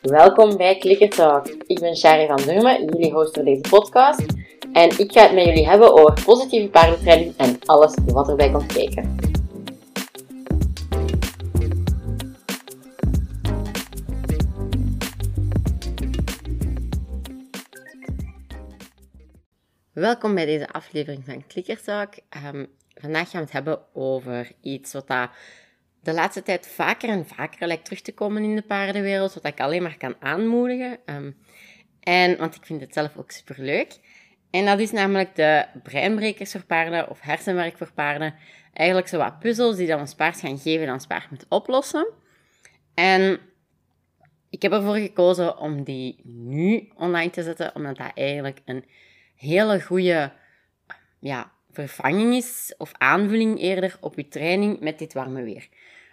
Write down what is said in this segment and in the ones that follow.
Welkom bij Clicker Talk. Ik ben Shari van Durmen, jullie host voor deze podcast. En ik ga het met jullie hebben over positieve paardentraining en alles wat erbij komt kijken. Welkom bij deze aflevering van Clicker Talk. Um, vandaag gaan we het hebben over iets wat dat de laatste tijd vaker en vaker lijkt terug te komen in de paardenwereld, wat ik alleen maar kan aanmoedigen. Um, en, want ik vind het zelf ook superleuk. En dat is namelijk de breinbrekers voor paarden of hersenwerk voor paarden. Eigenlijk zo wat puzzels die dan ons paard gaan geven en ons paard moet oplossen. En ik heb ervoor gekozen om die nu online te zetten, omdat dat eigenlijk een hele goede ja, vervanging is, of aanvulling eerder, op je training met dit warme weer.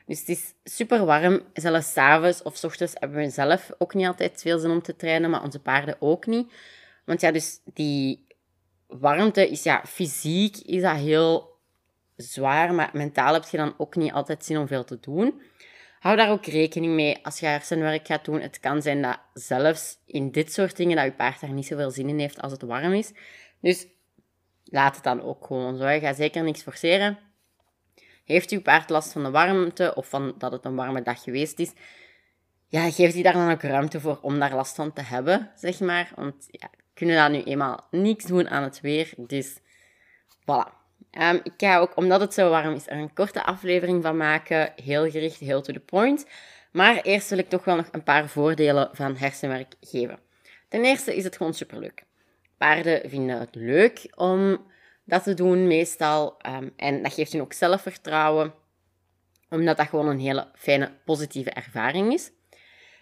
Dus het is super warm. Zelfs s'avonds of s ochtends hebben we zelf ook niet altijd veel zin om te trainen, maar onze paarden ook niet. Want ja, dus die warmte is ja, fysiek is dat heel zwaar, maar mentaal heb je dan ook niet altijd zin om veel te doen. Hou daar ook rekening mee als je hersenwerk gaat doen. Het kan zijn dat zelfs in dit soort dingen dat je paard daar niet zoveel zin in heeft als het warm is. Dus laat het dan ook gewoon zo. Ga zeker niks forceren. Heeft uw paard last van de warmte of van dat het een warme dag geweest is? Ja, geef die daar dan ook ruimte voor om daar last van te hebben, zeg maar. Want ja, kunnen daar nu eenmaal niks doen aan het weer. Dus voilà. Um, ik ga ook, omdat het zo warm is, er een korte aflevering van maken. Heel gericht, heel to the point. Maar eerst wil ik toch wel nog een paar voordelen van hersenwerk geven. Ten eerste is het gewoon superleuk. Paarden vinden het leuk om dat te doen, meestal. Um, en dat geeft hun ook zelfvertrouwen, omdat dat gewoon een hele fijne, positieve ervaring is.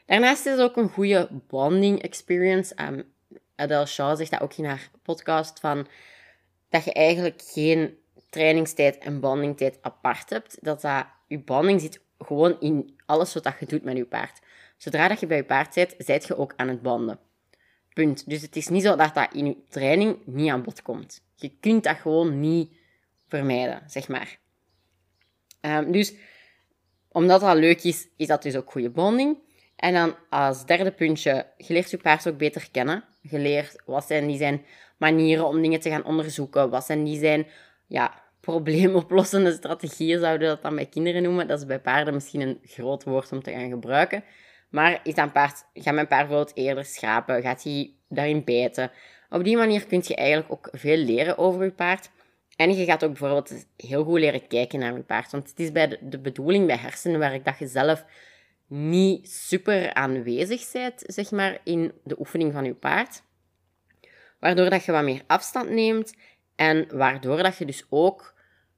Daarnaast is het ook een goede bonding experience. Um, Adele Shaw zegt dat ook in haar podcast, van dat je eigenlijk geen trainingstijd en bondingtijd apart hebt. Dat, dat je bonding zit gewoon in alles wat je doet met je paard. Zodra dat je bij je paard zit, zijt je ook aan het bonden. Punt. Dus het is niet zo dat dat in je training niet aan bod komt. Je kunt dat gewoon niet vermijden, zeg maar. Um, dus omdat dat leuk is, is dat dus ook goede bonding. En dan als derde puntje, je leert je paard ook beter kennen. Je leert wat zijn die zijn manieren om dingen te gaan onderzoeken. Wat zijn die zijn ja, probleemoplossende strategieën, zouden we dat dan bij kinderen noemen. Dat is bij paarden misschien een groot woord om te gaan gebruiken. Maar is paard, gaat mijn paard bijvoorbeeld eerder schrapen? Gaat hij daarin bijten? Op die manier kun je eigenlijk ook veel leren over je paard. En je gaat ook bijvoorbeeld heel goed leren kijken naar je paard. Want het is bij de, bedoeling bij hersenwerk dat je zelf niet super aanwezig bent, zeg maar, in de oefening van je paard. Waardoor dat je wat meer afstand neemt en waardoor dat je dus ook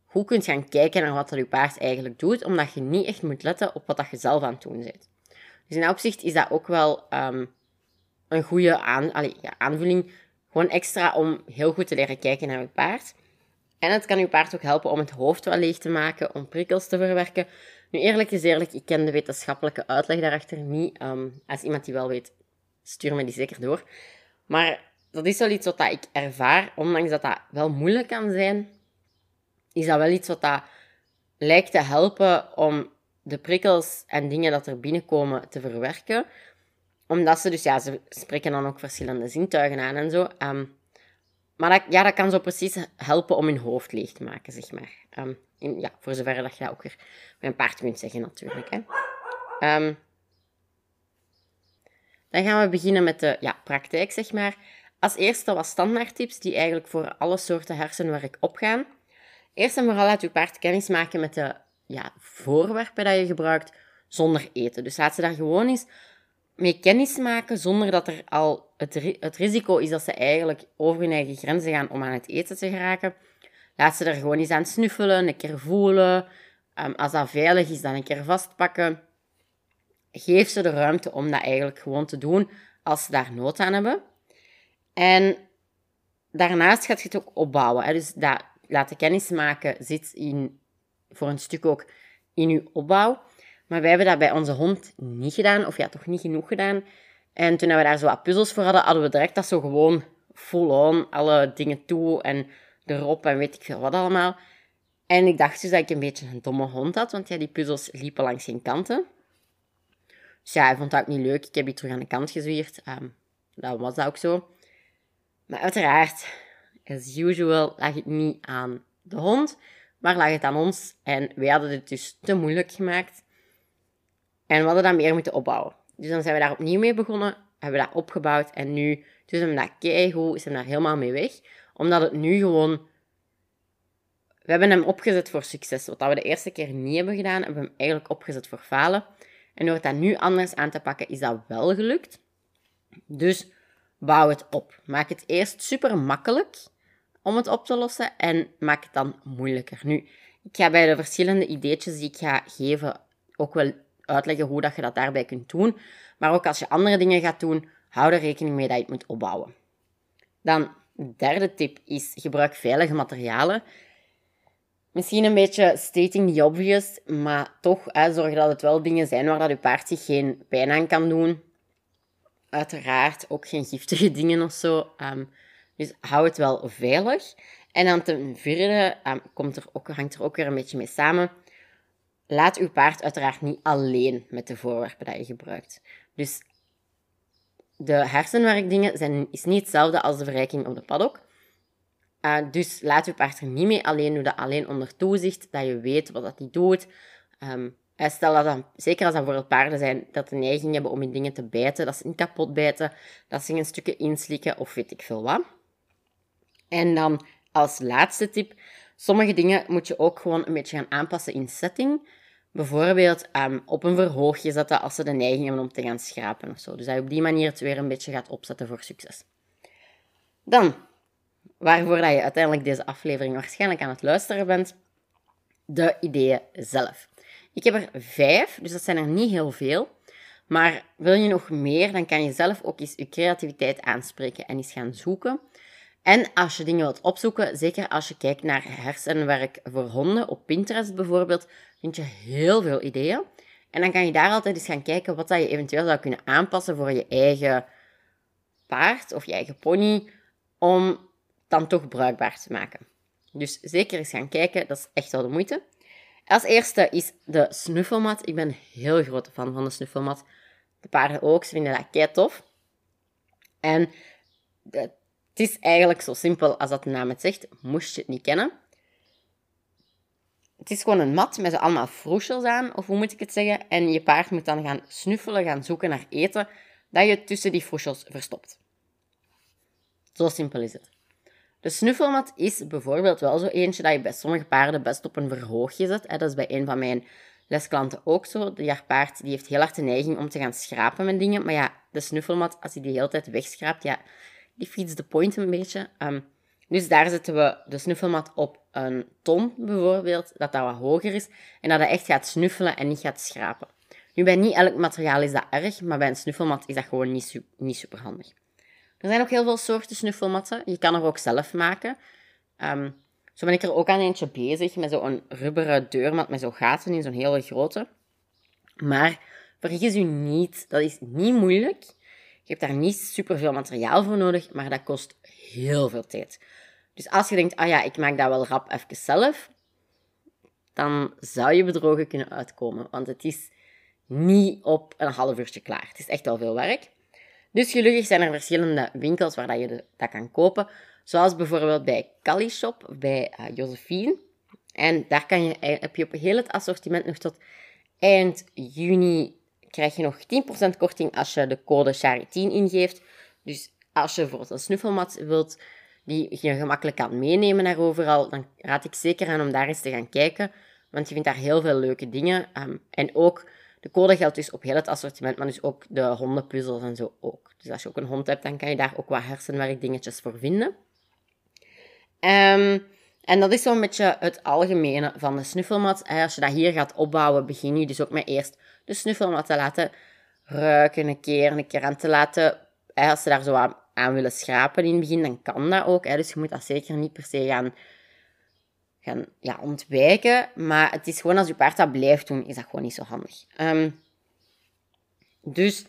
goed kunt gaan kijken naar wat dat je paard eigenlijk doet, omdat je niet echt moet letten op wat dat je zelf aan het doen bent. Dus in dat opzicht is dat ook wel um, een goede aan, ja, aanvulling. Gewoon extra om heel goed te leren kijken naar je paard. En het kan je paard ook helpen om het hoofd wel leeg te maken, om prikkels te verwerken. Nu, eerlijk is eerlijk, ik ken de wetenschappelijke uitleg daarachter niet. Um, als iemand die wel weet, stuur me die zeker door. Maar dat is wel iets wat ik ervaar, ondanks dat dat wel moeilijk kan zijn, is dat wel iets wat dat lijkt te helpen om de prikkels en dingen dat er binnenkomen te verwerken. Omdat ze dus, ja, ze spreken dan ook verschillende zintuigen aan en zo. Um, maar dat, ja, dat kan zo precies helpen om hun hoofd leeg te maken, zeg maar. Um, in, ja, voor zover dat je ook weer met een paard kunt zeggen, natuurlijk. Hè. Um, dan gaan we beginnen met de ja, praktijk, zeg maar. Als eerste wat standaardtips die eigenlijk voor alle soorten hersenwerk opgaan. Eerst en vooral laat je paard kennis maken met de ja, voorwerpen dat je gebruikt zonder eten. Dus laat ze daar gewoon eens mee kennis maken zonder dat er al het, het risico is dat ze eigenlijk over hun eigen grenzen gaan om aan het eten te geraken. Laat ze er gewoon eens aan snuffelen, een keer voelen. Um, als dat veilig is, dan een keer vastpakken. Geef ze de ruimte om dat eigenlijk gewoon te doen als ze daar nood aan hebben. En daarnaast gaat je het ook opbouwen. Hè? Dus dat laten kennis maken zit in, voor een stuk ook in je opbouw. Maar wij hebben dat bij onze hond niet gedaan, of ja, toch niet genoeg gedaan. En toen we daar zo wat puzzels voor hadden, hadden we direct dat zo gewoon full-on, alle dingen toe en erop en weet ik veel wat allemaal. En ik dacht dus dat ik een beetje een domme hond had, want ja, die puzzels liepen langs geen kanten. Dus ja, hij vond dat ook niet leuk. Ik heb die terug aan de kant gezwierd. Ehm, dat was dat ook zo. Maar uiteraard, as usual, lag het niet aan de hond, maar lag het aan ons. En wij hadden het dus te moeilijk gemaakt. En we hadden dat meer moeten opbouwen. Dus dan zijn we daar opnieuw mee begonnen, hebben we dat opgebouwd en nu dus we dat keigoed, zijn daar helemaal mee weg. Omdat het nu gewoon... We hebben hem opgezet voor succes. Wat we de eerste keer niet hebben gedaan, hebben we hem eigenlijk opgezet voor falen. En door dat nu anders aan te pakken, is dat wel gelukt. Dus bouw het op. Maak het eerst super makkelijk om het op te lossen en maak het dan moeilijker. Nu, ik ga bij de verschillende ideetjes die ik ga geven ook wel uitleggen hoe dat je dat daarbij kunt doen. Maar ook als je andere dingen gaat doen, hou er rekening mee dat je het moet opbouwen. Dan, de derde tip is gebruik veilige materialen. Misschien een beetje stating the obvious, maar toch zorg dat het wel dingen zijn waar dat je paard zich geen pijn aan kan doen. Uiteraard ook geen giftige dingen of zo. Um, dus hou het wel veilig. En dan ten vierde um, komt er ook, hangt er ook weer een beetje mee samen. Laat uw paard uiteraard niet alleen met de voorwerpen dat je gebruikt. Dus de hersenwerkdingen zijn, is niet hetzelfde als de verrijking op de paddock. Uh, dus laat uw paard er niet mee alleen doen, dat alleen onder toezicht, dat je weet wat dat die doet. Um, stel dat dan, zeker als dat bijvoorbeeld paarden zijn, dat de neiging hebben om in dingen te bijten, dat ze niet kapot bijten, dat ze een stukje inslikken of weet ik veel wat. En dan als laatste tip, sommige dingen moet je ook gewoon een beetje gaan aanpassen in setting. Bijvoorbeeld um, op een verhoogje zetten als ze de neiging hebben om te gaan schrapen of zo. Dus dat je op die manier het weer een beetje gaat opzetten voor succes. Dan, waarvoor dat je uiteindelijk deze aflevering waarschijnlijk aan het luisteren bent, de ideeën zelf. Ik heb er vijf, dus dat zijn er niet heel veel. Maar wil je nog meer, dan kan je zelf ook eens je creativiteit aanspreken en eens gaan zoeken. En als je dingen wilt opzoeken, zeker als je kijkt naar hersenwerk voor honden, op Pinterest bijvoorbeeld, vind je heel veel ideeën. En dan kan je daar altijd eens gaan kijken wat dat je eventueel zou kunnen aanpassen voor je eigen paard of je eigen pony, om dan toch bruikbaar te maken. Dus zeker eens gaan kijken, dat is echt wel de moeite. Als eerste is de snuffelmat. Ik ben heel grote fan van de snuffelmat. De paarden ook, ze vinden dat kei tof. En het is eigenlijk zo simpel als dat de naam het zegt, moest je het niet kennen. Het is gewoon een mat met zo allemaal froesjes aan, of hoe moet ik het zeggen? En je paard moet dan gaan snuffelen, gaan zoeken naar eten, dat je tussen die froesjes verstopt. Zo simpel is het. De snuffelmat is bijvoorbeeld wel zo eentje dat je bij sommige paarden best op een verhoogje zet. Dat is bij een van mijn lesklanten ook zo. De paard die heeft heel hard de neiging om te gaan schrapen met dingen. Maar ja, de snuffelmat, als hij die hele tijd wegschraapt, ja, die feeds de point een beetje. Ehm, dus daar zetten we de snuffelmat op een ton bijvoorbeeld, dat dat wat hoger is. En dat hij echt gaat snuffelen en niet gaat schrapen. Nu, bij niet elk materiaal is dat erg, maar bij een snuffelmat is dat gewoon niet, niet super handig. Er zijn ook heel veel soorten snuffelmatten. Je kan er ook zelf maken. Ehm, zo ben ik er ook aan eentje bezig met zo'n rubberen deurmat met zo'n gaten in, zo'n hele grote. Maar vergis u niet, dat is niet moeilijk. Je hebt daar niet superveel materiaal voor nodig, maar dat kost heel veel tijd. Dus als je denkt, ah ja, ik maak dat wel rap even zelf, dan zou je bedrogen kunnen uitkomen. Want het is niet op een half uurtje klaar. Het is echt wel veel werk. Dus gelukkig zijn er verschillende winkels waar je dat kan kopen. Zoals bijvoorbeeld bij Cali Shop bij uh, Josephine. En daar kan je, eh, heb je op heel het assortiment nog tot eind juni krijg je nog 10% korting als je de code SHARI10 ingeeft. Dus als je bijvoorbeeld een snuffelmat wilt die je gemakkelijk kan meenemen naar overal, dan raad ik zeker aan om daar eens te gaan kijken. Want je vindt daar heel veel leuke dingen. Um, en ook de code geldt dus op heel het assortiment, maar dus ook de hondenpuzzels en zo ook. Dus als je ook een hond hebt, dan kan je daar ook wat hersenwerkdingetjes voor vinden. Um, en dat is zo'n beetje het algemene van de snuffelmat. Als je dat hier gaat opbouwen, begin je dus ook met eerst de snuffelmat te laten ruiken een keer, een keer aan te laten. Als ze daar zo aan, willen schrapen in het begin, dan kan dat ook. Dus je moet dat zeker niet per se gaan gaan ja, ontwijken. Maar het is gewoon als je paard dat blijft doen, is dat gewoon niet zo handig. Ehm, dus,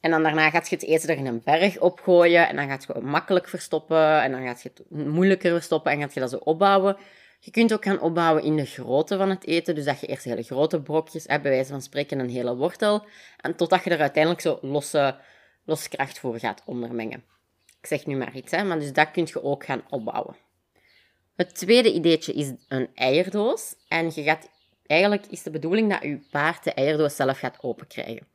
en dan daarna gaat je het eten er in een berg opgooien. En dan gaat je het makkelijk verstoppen. En dan gaat je het moeilijker verstoppen. En gaat je dat zo opbouwen. Je kunt ook gaan opbouwen in de grootte van het eten. Dus dat je eerst hele grote brokjes hebt, bij wijze van spreken een hele wortel. En totdat je er uiteindelijk zo losse, losse kracht voor gaat ondermengen. Ik zeg nu maar iets, hè, maar dus dat kun je ook gaan opbouwen. Het tweede ideetje is een eierdoos. En je gaat, eigenlijk is de bedoeling dat je paard de eierdoos zelf gaat openkrijgen.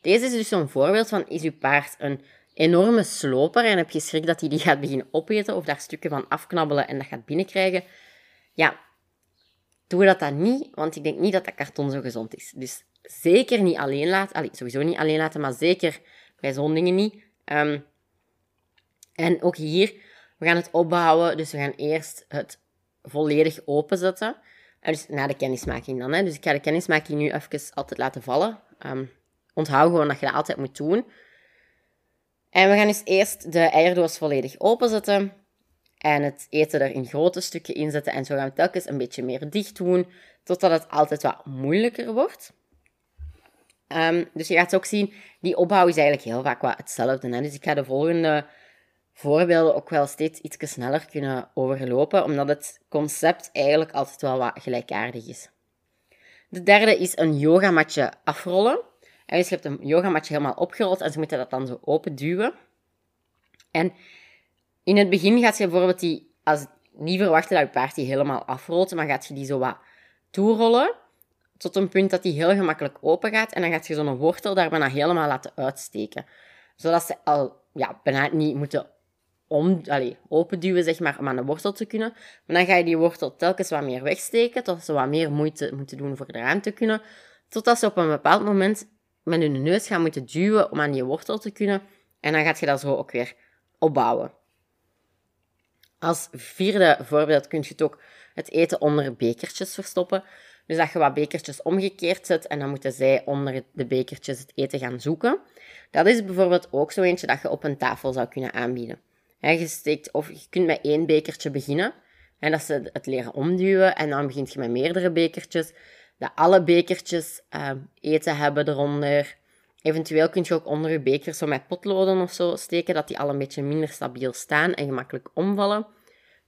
Deze is dus zo'n voorbeeld van, is je paard een enorme sloper en heb je schrik dat hij die gaat beginnen opeten of daar stukken van afknabbelen en dat gaat binnenkrijgen? Ja, doe dat dan niet, want ik denk niet dat dat karton zo gezond is. Dus zeker niet alleen laten. Sowieso niet alleen laten, maar zeker bij zo'n dingen niet. Ehm, en ook hier, we gaan het opbouwen. Dus we gaan eerst het volledig openzetten. Dus na de kennismaking dan. Hè. Dus ik ga de kennismaking nu even altijd laten vallen. Um, onthoud gewoon dat je dat altijd moet doen. En we gaan dus eerst de eierdoos volledig openzetten. En het eten er in grote stukken inzetten. En zo gaan we telkens een beetje meer dicht doen. Totdat het altijd wat moeilijker wordt. Um, dus je gaat ook zien, die opbouw is eigenlijk heel vaak wat hetzelfde. Hè? Dus ik ga de volgende voorbeelden ook wel steeds iets sneller kunnen overlopen, omdat het concept eigenlijk altijd wel wat gelijkaardig is. De derde is een yogamatje afrollen. En dus je hebt een yogamatje helemaal opgerold en ze moeten dat dan zo open duwen. En in het begin gaat je bijvoorbeeld die, als niet verwachten dat je paard die helemaal afrolt, maar gaat je die zo wat toerollen tot een punt dat die heel gemakkelijk open gaat. En dan gaat je zo'n wortel daar bijna helemaal laten uitsteken. Zodat ze al ja, bijna niet moeten om, allez, openduwen, zeg maar, om aan de wortel te kunnen. Maar dan ga je die wortel telkens wat meer wegsteken, tot ze wat meer moeite moeten doen voor eraan te kunnen. Totdat ze op een bepaald moment met hun neus gaan moeten duwen om aan die wortel te kunnen. En dan gaat je dat zo ook weer opbouwen. Als vierde voorbeeld kun je het ook het eten onder bekertjes verstoppen. Dus dat je wat bekertjes omgekeerd zet en dan moeten zij onder de bekertjes het eten gaan zoeken. Dat is bijvoorbeeld ook zo eentje dat je op een tafel zou kunnen aanbieden. je, steekt, of je kunt met één bekertje beginnen. En dat ze het leren omduwen. En dan begint je met meerdere bekertjes. Dat alle bekertjes uh, eten hebben eronder. Eventueel kun je ook onder je beker zo met potloden of zo steken, dat die al een beetje minder stabiel staan en gemakkelijk omvallen.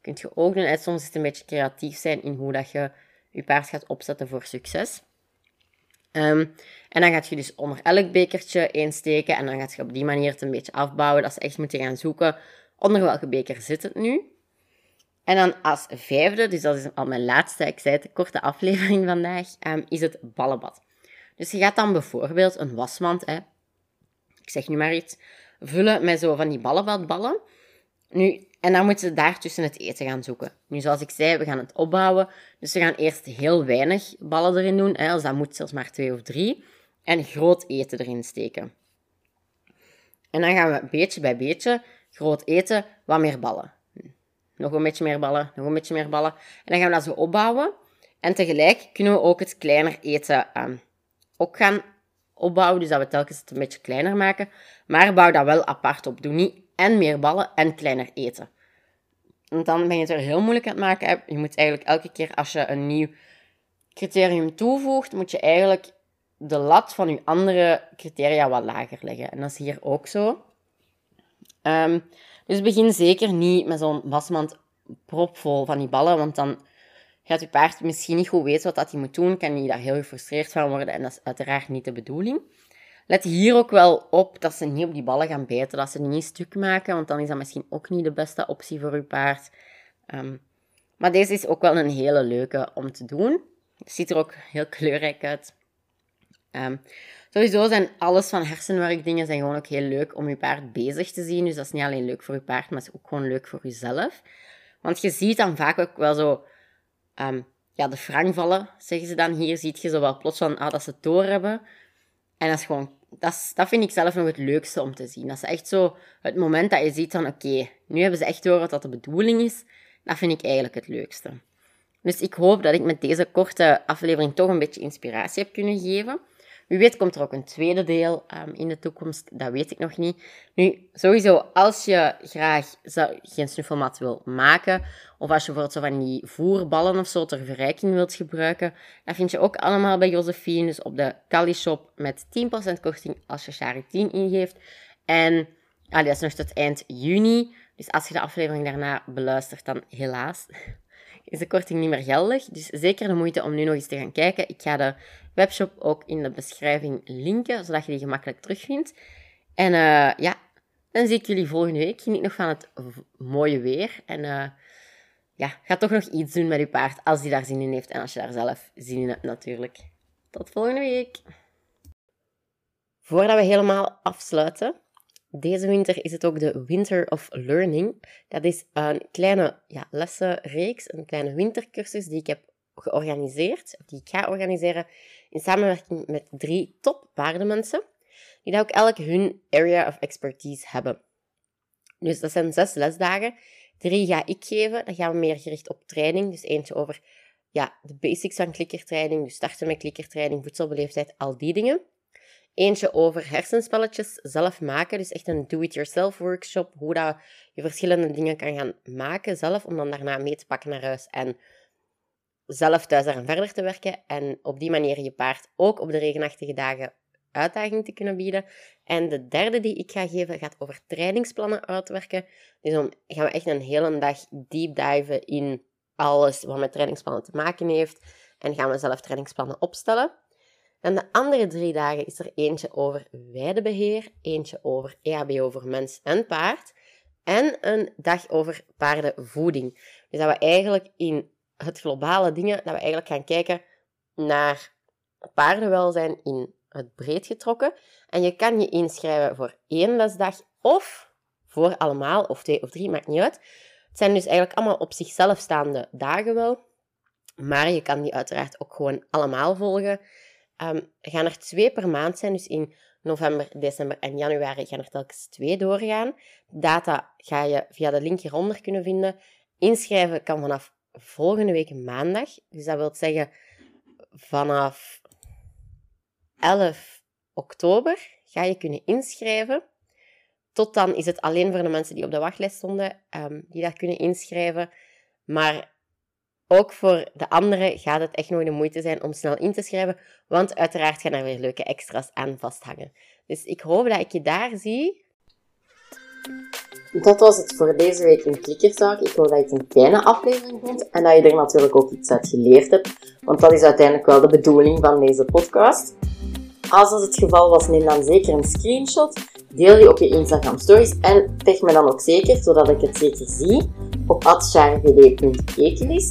Kun je ook doen. En soms is het een beetje creatief zijn in hoe dat je je paard gaat opzetten voor succes. Um, en dan gaat je dus onder elk bekertje één steken en dan gaat je op die manier het een beetje afbouwen. Dat ze echt moeten gaan zoeken onder welke beker zit het nu. En dan als vijfde, dus dat is al mijn laatste, ik zei het, korte aflevering vandaag, um, is het ballenbad. Dus je gaat dan bijvoorbeeld een wasmand, hè, ik zeg nu maar iets, vullen met zo van die ballenbadballen. Nu, en dan moeten ze daar tussen het eten gaan zoeken. Nu, zoals ik zei, we gaan het opbouwen. Dus we gaan eerst heel weinig ballen erin doen. Hè, als dat moet, zelfs maar twee of drie. En groot eten erin steken. En dan gaan we beetje bij beetje groot eten, wat meer ballen. Nog een beetje meer ballen, nog een beetje meer ballen. En dan gaan we dat zo opbouwen. En tegelijk kunnen we ook het kleiner eten um, ook gaan opbouwen. Dus dat we telkens het een beetje kleiner maken. Maar bouw dat wel apart op. Doe niet en meer ballen en kleiner eten. Want dan ben je het er heel moeilijk aan het maken. Je moet eigenlijk elke keer als je een nieuw criterium toevoegt, moet je eigenlijk de lat van je andere criteria wat lager leggen. En dat is hier ook zo. Um, dus begin zeker niet met zo'n wasmand propvol van die ballen, want dan gaat je paard misschien niet goed weten wat dat hij moet doen, kan hij daar heel gefrustreerd van worden en dat is uiteraard niet de bedoeling. Let hier ook wel op dat ze niet op die ballen gaan bijten, dat ze die niet stuk maken, want dan is dat misschien ook niet de beste optie voor je paard. Um, maar deze is ook wel een hele leuke om te doen. Ziet er ook heel kleurrijk uit. Um, sowieso zijn alles van hersenwerkdingen zijn gewoon ook heel leuk om je paard bezig te zien. Dus dat is niet alleen leuk voor je paard, maar het is ook gewoon leuk voor jezelf. Want je ziet dan vaak ook wel zo um, ja, de frang vallen, zeggen ze dan. Hier ziet je zo wel plots van ah, dat ze het door hebben. En dat is gewoon, dat, dat vind ik zelf nog het leukste om te zien. Dat is echt zo het moment dat je ziet van, oké, nu hebben ze echt door wat dat de bedoeling is. Dat vind ik eigenlijk het leukste. Dus ik hoop dat ik met deze korte aflevering toch een beetje inspiratie heb kunnen geven. Wie weet komt er ook een tweede deel um, in de toekomst. Dat weet ik nog niet. Nu, sowieso, als je graag geen snuffelmat wil maken, of als je bijvoorbeeld zo van die voerballen of zo ter verrijking wilt gebruiken, dat vind je ook allemaal bij Josephine. Dus op de Kali Shop met 10% korting als je Shari 10 ingeeft. En allee, dat is nog tot eind juni. Dus als je de aflevering daarna beluistert, dan helaas is de korting niet meer geldig. Dus zeker de moeite om nu nog eens te gaan kijken. Ik ga de webshop ook in de beschrijving linken, zodat je die gemakkelijk terugvindt. En uh, ja, dan zie ik jullie volgende week. Geniet nog van het mooie weer. En uh, ja, ga toch nog iets doen met je paard als die daar zin in heeft. En als je daar zelf zin in hebt natuurlijk. Tot volgende week. Voordat we helemaal afsluiten, deze winter is het ook de Winter of Learning. Dat is een kleine ja, lessenreeks, een kleine wintercursus die ik heb georganiseerd, die ik ga organiseren in samenwerking met drie top paardenmensen, die dat ook elk hun area of expertise hebben. Dus dat zijn zes lesdagen. Drie ga ik geven, dan gaan we meer gericht op training. Dus eentje over ja, de basics van klikkertraining, dus starten met klikkertraining, voedselbeleefdheid, al die dingen. Eentje over hersenspelletjes zelf maken. Dus echt een do-it-yourself workshop. Hoe dat je verschillende dingen kan gaan maken zelf. Om dan daarna mee te pakken naar huis. En zelf thuis aan verder te werken. En op die manier je paard ook op de regenachtige dagen uitdaging te kunnen bieden. En de derde die ik ga geven gaat over trainingsplannen uitwerken. Dus dan gaan we echt een hele dag deep diven in alles wat met trainingsplannen te maken heeft. En gaan we zelf trainingsplannen opstellen. En de andere drie dagen is er eentje over weidebeheer, eentje over EHBO voor mens en paard en een dag over paardenvoeding. Dus dat we eigenlijk in het globale dingen, dat we eigenlijk gaan kijken naar paardenwelzijn in het breed getrokken. En je kan je inschrijven voor één lesdag of voor allemaal, of twee of drie, maakt niet uit. Het zijn dus eigenlijk allemaal op zichzelf staande dagen wel. Maar je kan die uiteraard ook gewoon allemaal volgen. Um, gaan er twee per maand zijn, dus in november, december en januari gaan er telkens twee doorgaan. Data ga je via de link hieronder kunnen vinden. Inschrijven kan vanaf volgende week maandag. Dus dat wil zeggen vanaf 11 oktober ga je kunnen inschrijven. Tot dan is het alleen voor de mensen die op de wachtlijst stonden, um, die daar kunnen inschrijven. Maar ook voor de anderen gaat het echt nog de moeite zijn om snel in te schrijven, want uiteraard gaan er weer leuke extra's aan vasthangen. Dus ik hoop dat ik je daar zie. Dat was het voor deze week in Klikkerzaak. Ik hoop dat je het een kleine aflevering vond en dat je er natuurlijk ook iets uit geleerd hebt, want dat is uiteindelijk wel de bedoeling van deze podcast. Als dat het geval was, neem dan zeker een screenshot, deel die op je Instagram stories en tag me dan ook zeker, zodat ik het zeker zie, op atsjarvd.ekelis.